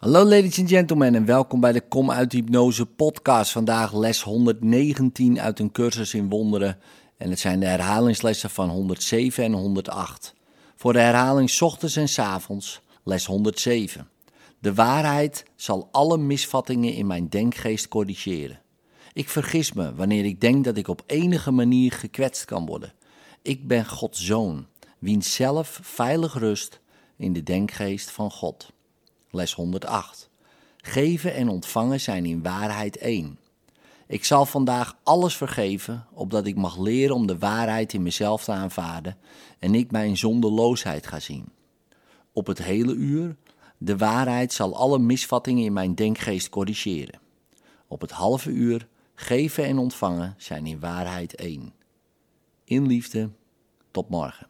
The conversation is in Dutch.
Hallo ladies and gentlemen en welkom bij de Kom uit Hypnose podcast. Vandaag les 119 uit een cursus in wonderen en het zijn de herhalingslessen van 107 en 108. Voor de herhaling ochtends en avonds, les 107. De waarheid zal alle misvattingen in mijn denkgeest corrigeren. Ik vergis me wanneer ik denk dat ik op enige manier gekwetst kan worden. Ik ben Gods zoon, wiens zelf veilig rust in de denkgeest van God. Les 108. Geven en ontvangen zijn in waarheid één. Ik zal vandaag alles vergeven, opdat ik mag leren om de waarheid in mezelf te aanvaarden en ik mijn zondeloosheid ga zien. Op het hele uur, de waarheid zal alle misvattingen in mijn denkgeest corrigeren. Op het halve uur, geven en ontvangen zijn in waarheid één. In liefde, tot morgen.